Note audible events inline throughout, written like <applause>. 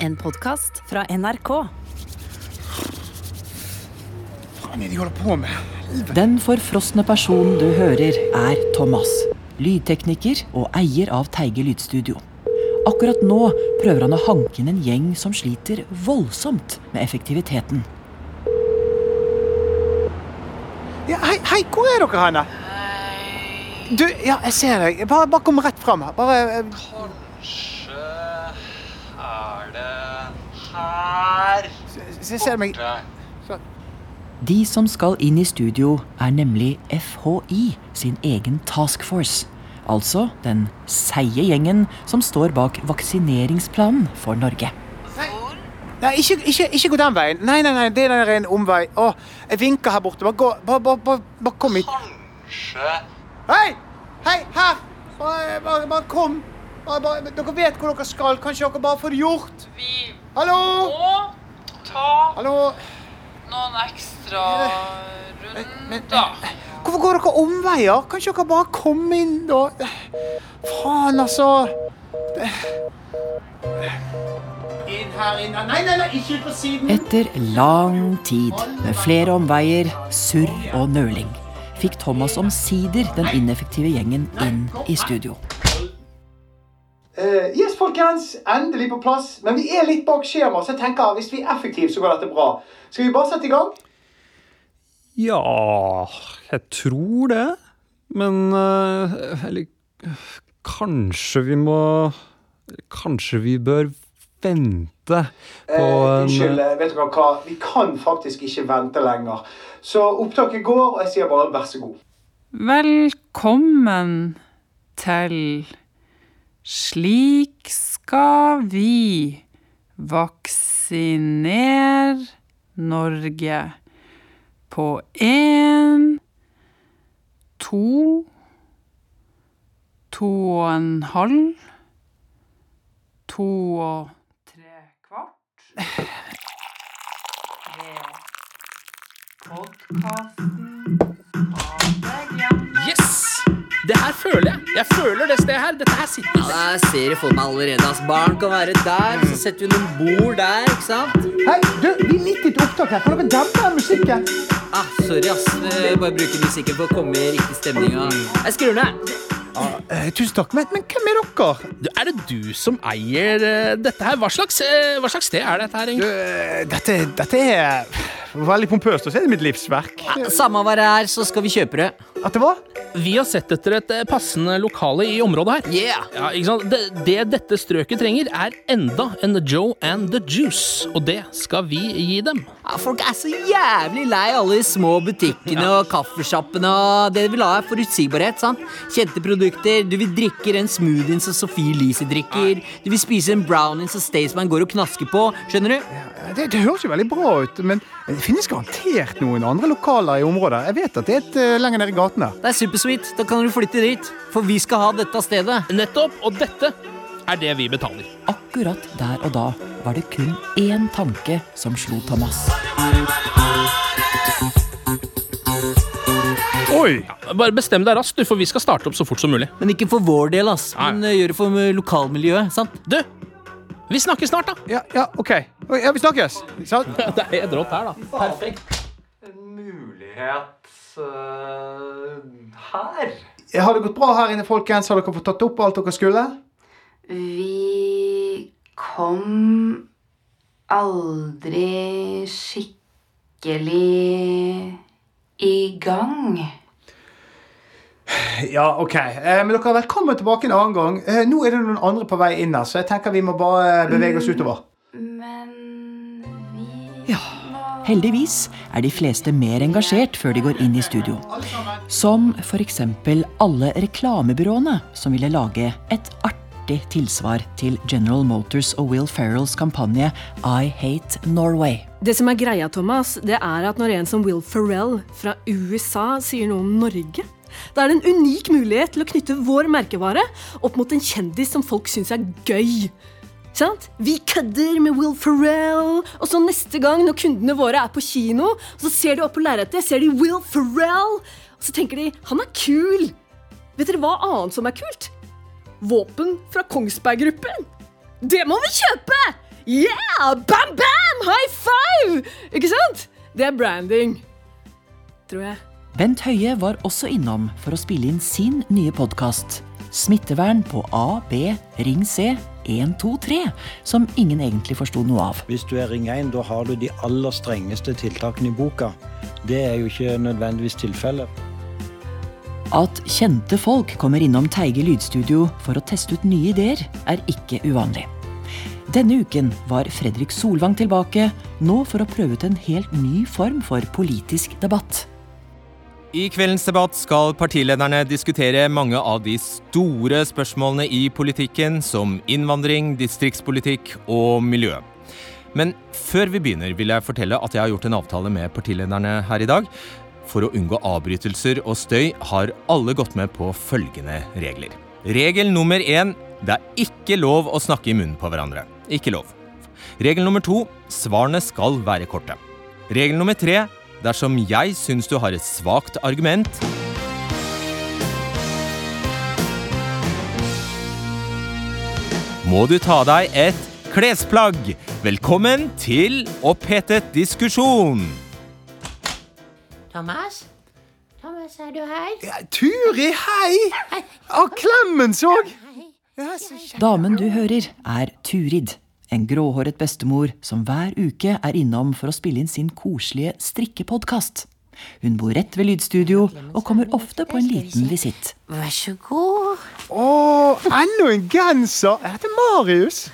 En podkast fra NRK. Faen er det de holder på med? Den forfrosne personen du hører, er Thomas. Lydtekniker og eier av Teige lydstudio. Akkurat nå prøver han å hanke inn en gjeng som sliter voldsomt med effektiviteten. Ja, hei, hei, hvor er dere hen? Du, ja, jeg ser deg. Bare, bare kom rett fram her. Bare eh, Kanskje er det her se, se meg. De som skal inn i studio, er nemlig FHI sin egen task force. Altså den seige gjengen som står bak vaksineringsplanen for Norge. Nei, ikke, ikke, ikke gå den veien. Nei, nei, nei, det er en omvei. Å, jeg vinker her borte. Bare gå. Bare, bare, bare, bare kom hit. Kanskje Hei! Hei, her! Bare, bare, bare kom. Bare, bare, dere vet hvor dere skal. Kanskje dere bare får det gjort? Vi Hallo? må ta Hallo? noen ekstra Men- runder. Hvorfor går dere omveier? Kanskje dere bare komme inn, da? Faen, altså. Inn her inne. Nei, nei, nei, ikke på siden. Etter lang tid med flere omveier, surr og nøling fikk Thomas omsider den ineffektive gjengen inn i studio. Eh, yes, folkens. Endelig på plass. Men vi er litt bak skjema, så jeg tenker hvis vi er effektive, så går dette bra. Skal vi bare sette i gang? Ja, jeg tror det. Men uh, Eller kanskje vi må Kanskje vi bør vente på en unnskyld, eh, vet dere hva? Vi kan faktisk ikke vente lenger. Så opptaket går, og jeg sier bare vær så god. Velkommen til Slik skal vi vaksinere Norge på én, to, to og en halv, to og tre kvart. <laughs> Podkasten føler jeg. Jeg føler det stedet her. Dette her sitter. Ja, jeg ser det for meg allerede. ass. Barn kan være der, så setter vi noen bord der, ikke sant? Hei, du, vi er midt i et opptak her. Kan dere dempe den musikken? Ah, sorry, ass. Jeg bare bruker musikken for å komme i riktig stemning. Jeg skrur ned. Eh, tusen takk. Men, men hvem er dere? Du, er det du som eier eh, dette her? Hva slags, eh, hva slags sted er dette her, Du, egentlig? eh, dette, dette er veldig pompøst, å se er mitt livsverk. Ja, samme hva det er, så skal vi kjøpe det. At det var? Vi har sett etter et eh, passende lokale i området her. Yeah! Ja, ikke sant? Det, det dette strøket trenger, er enda en Joe and the Juice, og det skal vi gi dem. Ja, folk er så jævlig lei alle de små butikkene og kaffesjappene. og Det de vil ha, er forutsigbarhet. sant? Kjente produkter. Du vil drikke den smoothien som Sophie Elise drikker. Du vil spise en brownie som Staysman går og knasker på. Skjønner du? Det, det høres jo veldig bra ut, men det finnes garantert noen andre lokaler i området. Jeg vet at det er et uh, lenger nede i gatene. Det er supersweet. Da kan du flytte dit. For vi skal ha dette stedet. Nettopp, og dette er det vi betaler. Akkurat der og da var det kun én tanke som slo Thomas. Oi! Bare bestem deg raskt, for vi skal starte opp så fort som mulig. Men ikke for vår del, ass. Men Nei. eh, gjør det for lokalmiljøet. sant? Du, vi snakkes snart, da. Ja, ja, OK. Ja, vi snakkes. Sant? <laughs> Det er helt rått her, da. Perfekt. En mulighet her? Har det gått bra her inne, folkens? Har dere fått tatt opp alt dere skulle? Vi kom aldri skikkelig i gang. Ja, OK. Eh, men dere er velkommen tilbake en annen gang. Eh, nå er det noen andre på vei inn her, så jeg tenker vi må bare bevege oss utover. Men vi Heldigvis er de fleste mer engasjert før de går inn i studio. Som f.eks. alle reklamebyråene som ville lage et artig tilsvar til General Motors og Will Ferrells kampanje I Hate Norway. Det som er greia, Thomas, det er at når en som Will Ferrell fra USA sier noe om Norge, da er det en unik mulighet til å knytte vår merkevare opp mot en kjendis som folk syns er gøy. Sant? Vi kødder med Will Ferrell, og så neste gang når kundene våre er på kino, så ser de opp på lerretet, ser de Will Ferrell, og så tenker de han er kul. Vet dere hva annet som er kult? Våpen fra Kongsberg Gruppen. Det må vi kjøpe! Yeah! Bam, bam! High five! Ikke sant? Det er branding. Tror jeg. Bent Høie var også innom for å spille inn sin nye podkast. Smittevern på A, B, Ring C 123, som ingen egentlig forsto noe av. Hvis du er Ring 1, da har du de aller strengeste tiltakene i boka. Det er jo ikke nødvendigvis tilfellet. At kjente folk kommer innom Teige lydstudio for å teste ut nye ideer, er ikke uvanlig. Denne uken var Fredrik Solvang tilbake, nå for å prøve ut en helt ny form for politisk debatt. I kveldens debatt skal partilederne diskutere mange av de store spørsmålene i politikken, som innvandring, distriktspolitikk og miljø. Men før vi begynner, vil jeg fortelle at jeg har gjort en avtale med partilederne her i dag. For å unngå avbrytelser og støy har alle gått med på følgende regler. Regel nummer én det er ikke lov å snakke i munnen på hverandre. Ikke lov. Regel nummer to svarene skal være korte. Regel nummer tre dersom jeg syns du har et svakt argument Må du ta deg et klesplagg. Velkommen til Opphetet diskusjon. Thomas? Thomas, er du her? Turi, hei! Av Clemens òg! Damen du hører, er Turid. En gråhåret bestemor som hver uke er innom for å spille inn sin koselige strikkepodkast. Hun bor rett ved lydstudio og kommer ofte på en liten visitt. Vær så god. Å, enda en genser! Jeg heter Marius.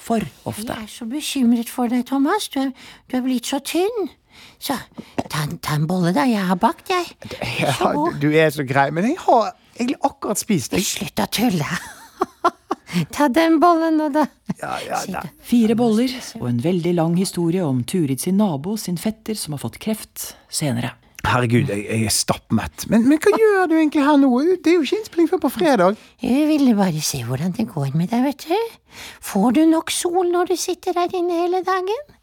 For ofte. Jeg er så bekymret for deg, Thomas. Du er, du er blitt så tynn. Så ta, ta en bolle, da. Jeg har bakt, jeg. Ja, du er så grei, men jeg har egentlig akkurat spist. Slutt å tulle. <laughs> ta den bollen nå, da. Ja, ja, da. Fire boller og en veldig lang historie om Turid sin nabo, sin fetter, som har fått kreft, senere. Herregud, jeg, jeg er stappmett. Men, men hva gjør du egentlig her nå? Det er jo ikke innspilling før på fredag. Jeg ville bare se hvordan det går med deg, vet du. Får du nok sol når du sitter der inne hele dagen?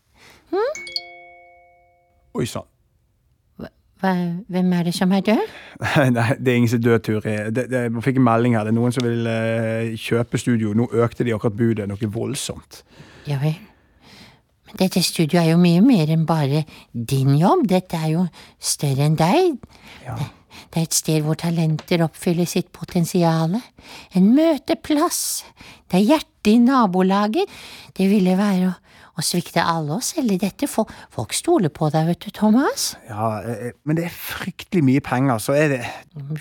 Hm? Oi sann. Hva, hvem er det som er død? Nei, det er ingen som er død, Turi. Det, det, jeg fikk en melding her. Det er noen som vil eh, kjøpe studio. Nå økte de akkurat budet noe voldsomt. Ja vel. Men dette studioet er jo mye mer enn bare din jobb. Dette er jo større enn deg. Det, det er et sted hvor talenter oppfyller sitt potensial. En møteplass. Det er hjertet i nabolaget. Det ville være å, å svikte alle å selge dette. Folk stoler på deg, vet du, Thomas. Ja, eh, men det er fryktelig mye penger, så er det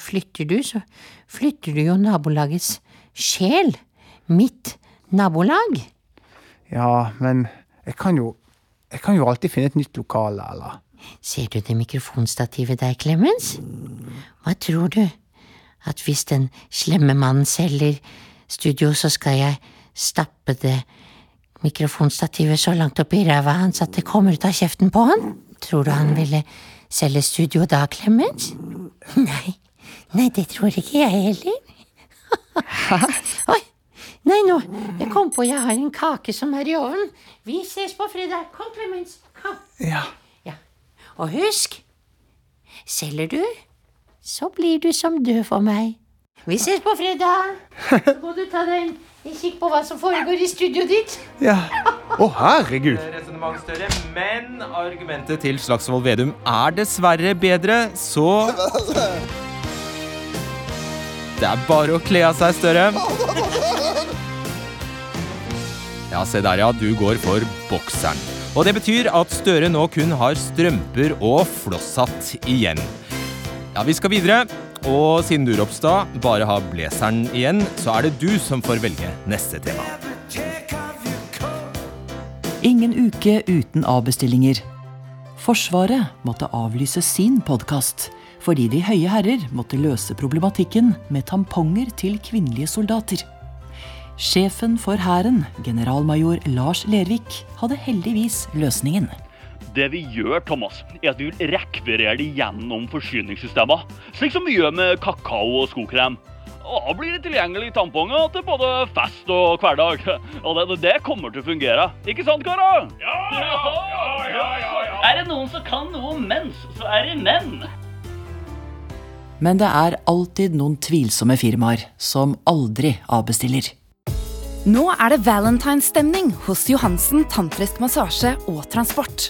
Flytter du, så flytter du jo nabolagets sjel. Mitt nabolag. Ja, men jeg kan jo Jeg kan jo alltid finne et nytt lokale, eller? Ser du det mikrofonstativet der, Clemens? Hva tror du? At hvis den slemme mannen selger studio, så skal jeg stappe det mikrofonstativet så langt opp i ræva hans at det kommer ut av kjeften på han? Tror du han ville selge studio da, Clemens? Nei, nei, det tror ikke jeg heller. <laughs> Oi, nei nå, jeg kom på jeg har en kake som er i ovnen. Vi ses på fredag. Kom, Clemens. Kom. Ja. Og husk, selger du, så blir du som død for meg. Vi ses på fredag. <laughs> Så må du ta deg en, kikk på hva som foregår i studioet ditt. Ja. Å, herregud. Resonnement større, men argumentet til Slagsvold Vedum er dessverre bedre, så Det er bare å kle av seg, Støre. Ja, se der, ja. Du går for bokseren. Og det betyr at Støre nå kun har strømper og flosshatt igjen. Ja, vi skal videre. Og siden du, Ropstad, bare har blazeren igjen, så er det du som får velge neste tema. Ingen uke uten avbestillinger. Forsvaret måtte avlyse sin podkast fordi De høye herrer måtte løse problematikken med tamponger til kvinnelige soldater. Sjefen for Hæren, generalmajor Lars Lervik, hadde heldigvis løsningen. Det vi gjør, Thomas, er at vi vil rekvirere det gjennom forsyningssystemer. Slik som vi gjør med kakao og skokrem. Og da blir det tilgjengelig tamponger til både fest og hverdag. Og det, det kommer til å fungere. Ikke sant, karer? Ja, ja, ja, ja, Er det noen som kan noe om mens, så er det menn. Men det er alltid noen tvilsomme firmaer som aldri avbestiller. Nå er det valentinesstemning hos Johansen tantrisk massasje og transport.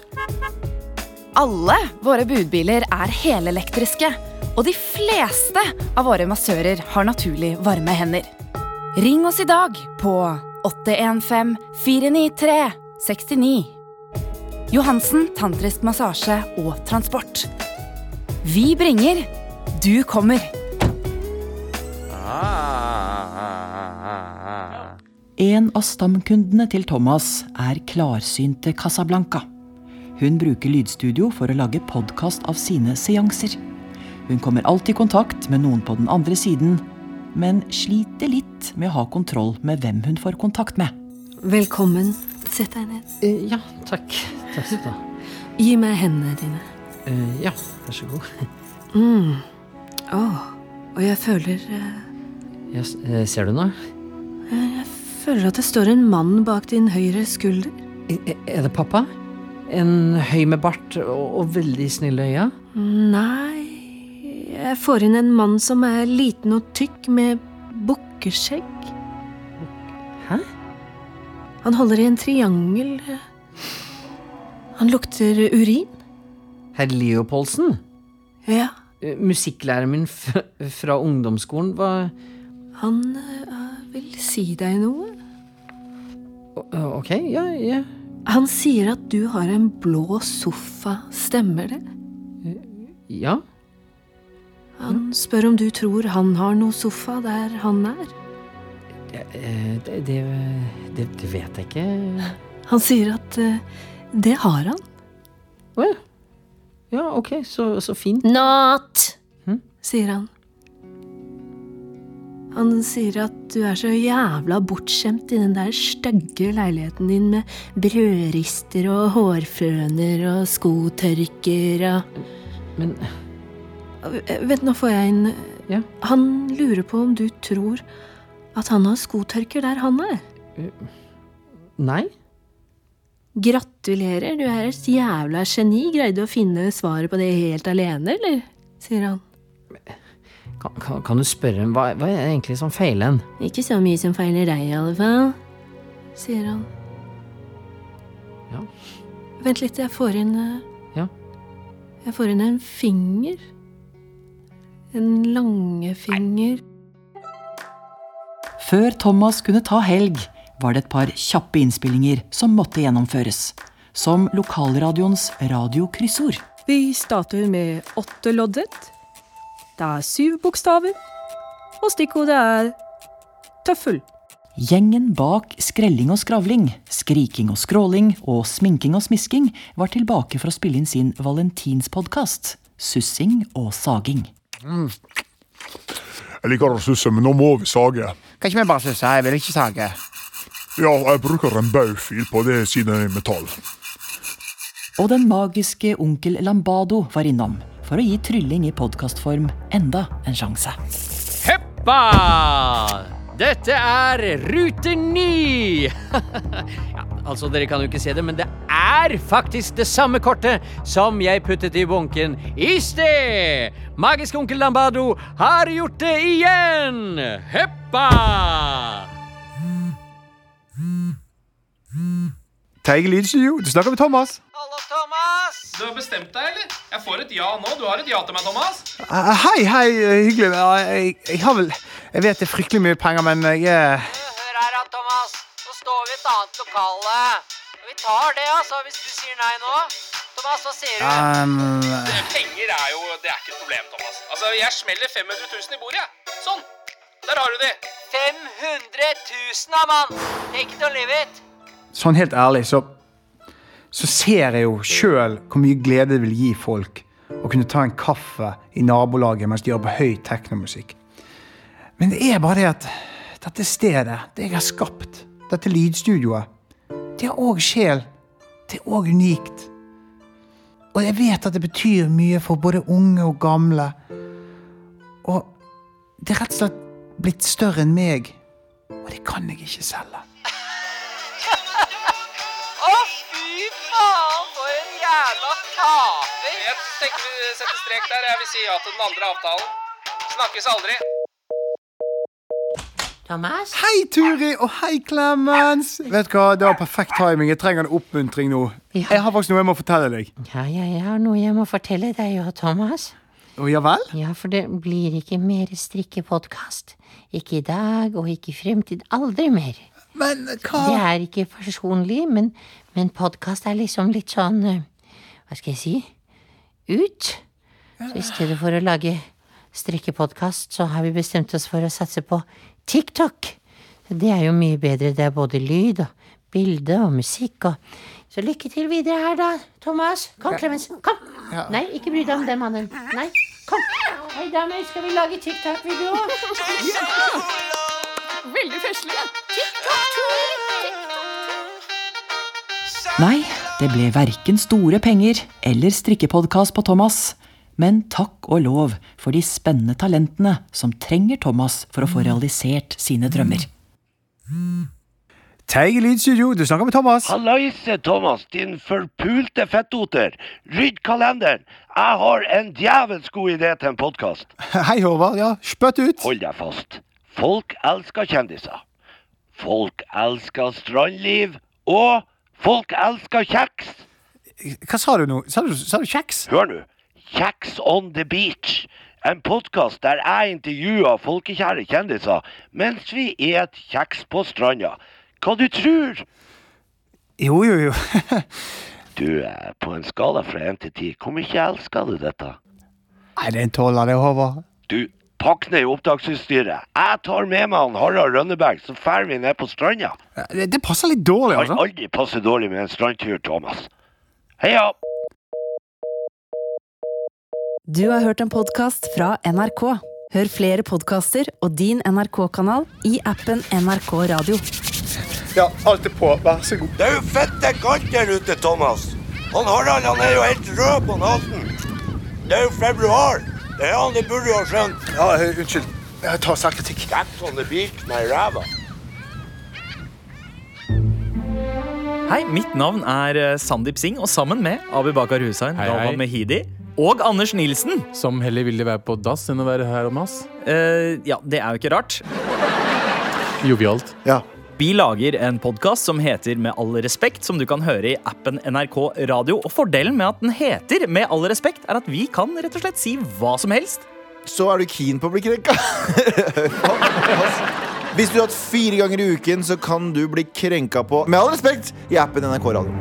Alle våre budbiler er helelektriske, og de fleste av våre massører har naturlig varme hender. Ring oss i dag på 815 493 69. Johansen tantrisk massasje og transport. Vi bringer, du kommer. En av stamkundene til Thomas er klarsynte Casablanca. Hun bruker lydstudio for å lage podkast av sine seanser. Hun kommer alltid i kontakt med noen på den andre siden, men sliter litt med å ha kontroll med hvem hun får kontakt med. Velkommen. Sett deg ned. ja, takk. Takk skal du ha. Gi meg hendene dine. Eh, ja, vær så god. Mm. Åh, og jeg føler uh... Ja, eh, ser du noe? Føler at det står en mann bak din høyre skulder. Er det pappa? En høy med bart og, og veldig snille øyne? Nei Jeg får inn en mann som er liten og tykk med bukkeskjegg. Hæ? Han holder i en triangel. Han lukter urin. Herr Leopoldsen? Ja. Eh, Musikklæreren min fra ungdomsskolen var Han eh, vil si deg noe. Eh, Ok, ja, ja. Han sier at du har en blå sofa. Stemmer det? Ja? Han spør om du tror han har noe sofa der han er. Eh, Det, det, det, det vet jeg ikke. Han sier at eh, det har han. Å ja. Ja, ok, så, så fint. Not! sier han. Han sier at du er så jævla bortskjemt i den der stygge leiligheten din med brødrister og hårføner og skotørker og Men Vent, nå får jeg inn Ja. Han lurer på om du tror at han har skotørker der han er. Nei? Gratulerer, du er et jævla geni. Greide å finne svaret på det helt alene, eller? sier han. Kan, kan, du spørre hva, hva er det egentlig som feiler en? Ikke så mye som feiler deg, i alle fall, sier han. Ja. Vent litt, jeg får inn eh, Ja. Jeg får inn en finger. En langefinger. Før Thomas kunne ta helg, var det et par kjappe innspillinger som måtte gjennomføres. Som lokalradioens radiokryssord. Vi starter med åtte loddet. Det er syv bokstaver. Og stikkordet er tøffel. Gjengen bak skrelling og skravling, skriking og skråling og sminking og smisking var tilbake for å spille inn sin valentinspodkast, Sussing og saging. Jeg liker å susse, men nå må vi sage. Kan ikke vi bare susse? Jeg vil ikke sage. Ja, jeg bruker en baufil på det siden jeg er metall. Og den magiske onkel Lambado var innom for å gi trylling i podkastform enda en sjanse. Heppa! Dette er rute 9! <laughs> ja, altså, dere kan jo ikke se det, men det er faktisk det samme kortet som jeg puttet i bunken i sted! Magisk onkel Lambado har gjort det igjen! Heppa! Teige Lydstudio, du snakker med Thomas. Thomas! Du har bestemt deg, eller? Jeg får et ja nå. Du har et ja til meg, Thomas. Uh, hei, hei, eh, hyggelig. Jeg, jeg har vel Jeg vet det er fryktelig mye penger, men jeg er Hør her, Thomas. Nå står vi i et annet lokale. Vi tar det, altså, hvis du sier nei nå. Thomas, hva sier du? um, Penger er jo Det er ikke et problem, Thomas. Altså, Jeg smeller 500 000 i bordet, jeg. Sånn. Der har du de. 500 000, da, mann! Take it or leave it. Sånn helt ærlig, så Så ser jeg jo sjøl hvor mye glede det vil gi folk å kunne ta en kaffe i nabolaget mens de hører på høy teknomusikk. Men det er bare det at dette stedet, det jeg har skapt, dette lydstudioet, det har òg sjel. Det er òg unikt. Og jeg vet at det betyr mye for både unge og gamle. Og det er rett og slett blitt større enn meg. Og det kan jeg ikke selge. Taper! Jeg tenker vi setter strek der. Jeg vil si ja til den andre avtalen. Snakkes aldri. Thomas? Hei, Turi, og hei, Clemens. Vet du hva, Det var perfekt timing. Jeg trenger en oppmuntring nå. Jeg har faktisk noe jeg må fortelle deg. Ja, ja, jeg har noe jeg må fortelle deg òg, Thomas. Å, ja vel? Ja, for det blir ikke mer strikkepodkast. Ikke i dag, og ikke i fremtid. Aldri mer. Men hva Det er ikke personlig, men, men podkast er liksom litt sånn eh, Hva skal jeg si? Ut. Så i stedet for å lage strikkepodkast, så har vi bestemt oss for å satse på TikTok. Det er jo mye bedre. Det er både lyd og bilde og musikk og Så lykke til videre her, da, Thomas. Kom, Clemens. Kom. Ja. Nei, ikke bry deg om den mannen. Nei, kom. Hei, damer, skal vi lage TikTok-video? Veldig festlig. Nei, det ble verken store penger eller strikkepodkast på Thomas. Men takk og lov for de spennende talentene som trenger Thomas for å få realisert sine drømmer. Teige lydstudio, du snakker med Thomas. Hallaise, Thomas, din forpulte fettoter. Rydd kalenderen. Jeg har en djevelsk god idé til en podkast. <laughs> Hei, Håvard. Ja, spytt ut. Hold deg fast. Folk elsker kjendiser. Folk elsker strandliv. Og folk elsker kjeks. Hva sa du nå? Sa du, sa du kjeks? Hør nå. Kjeks on the beach. En podkast der jeg intervjuer folkekjære kjendiser mens vi et kjeks på stranda. Hva du tror? Jo, jo, jo. <laughs> Du, eh, på en skala fra én til ti, hvor mye elsker du dette? Nei, det er en tolver, det, Håvard. Du, pakk ned opptaksutstyret. Jeg tar med meg han Harald Rønneberg, så drar vi ned på stranda. Det, det passer litt dårlig, Kan altså. aldri passe dårlig med en strandtur, Thomas. Heia! Du har hørt en podkast fra NRK. Hør flere podkaster og din NRK-kanal i appen NRK Radio. Ja, alt er på. Vær så god. Det er jo fette kaldt der ute, Thomas. Han Harald han er jo helt rød på nesen. Det er jo februar. Det er han det burde jo ha skjønt. Ja, eh, unnskyld. Jeg tar selvkritikk. That's on the beach my ræva. Hei, mitt navn er eh, Sandeep Singh, og sammen med Abu Bakar Hussein, Hei, hei. Mehidi og Anders Nilsen Som heller ville være på dass enn å være her om oss. eh, Ja, det er jo ikke rart. Jovialt. Ja. Vi lager en podkast som heter Med all respekt, som du kan høre i appen NRK Radio. Og fordelen med at den heter Med all respekt, er at vi kan rett og slett si hva som helst. Så er du keen på å bli krenka. <laughs> Hvis du har hatt fire ganger i uken, så kan du bli krenka på Med all respekt i appen NRK Radio.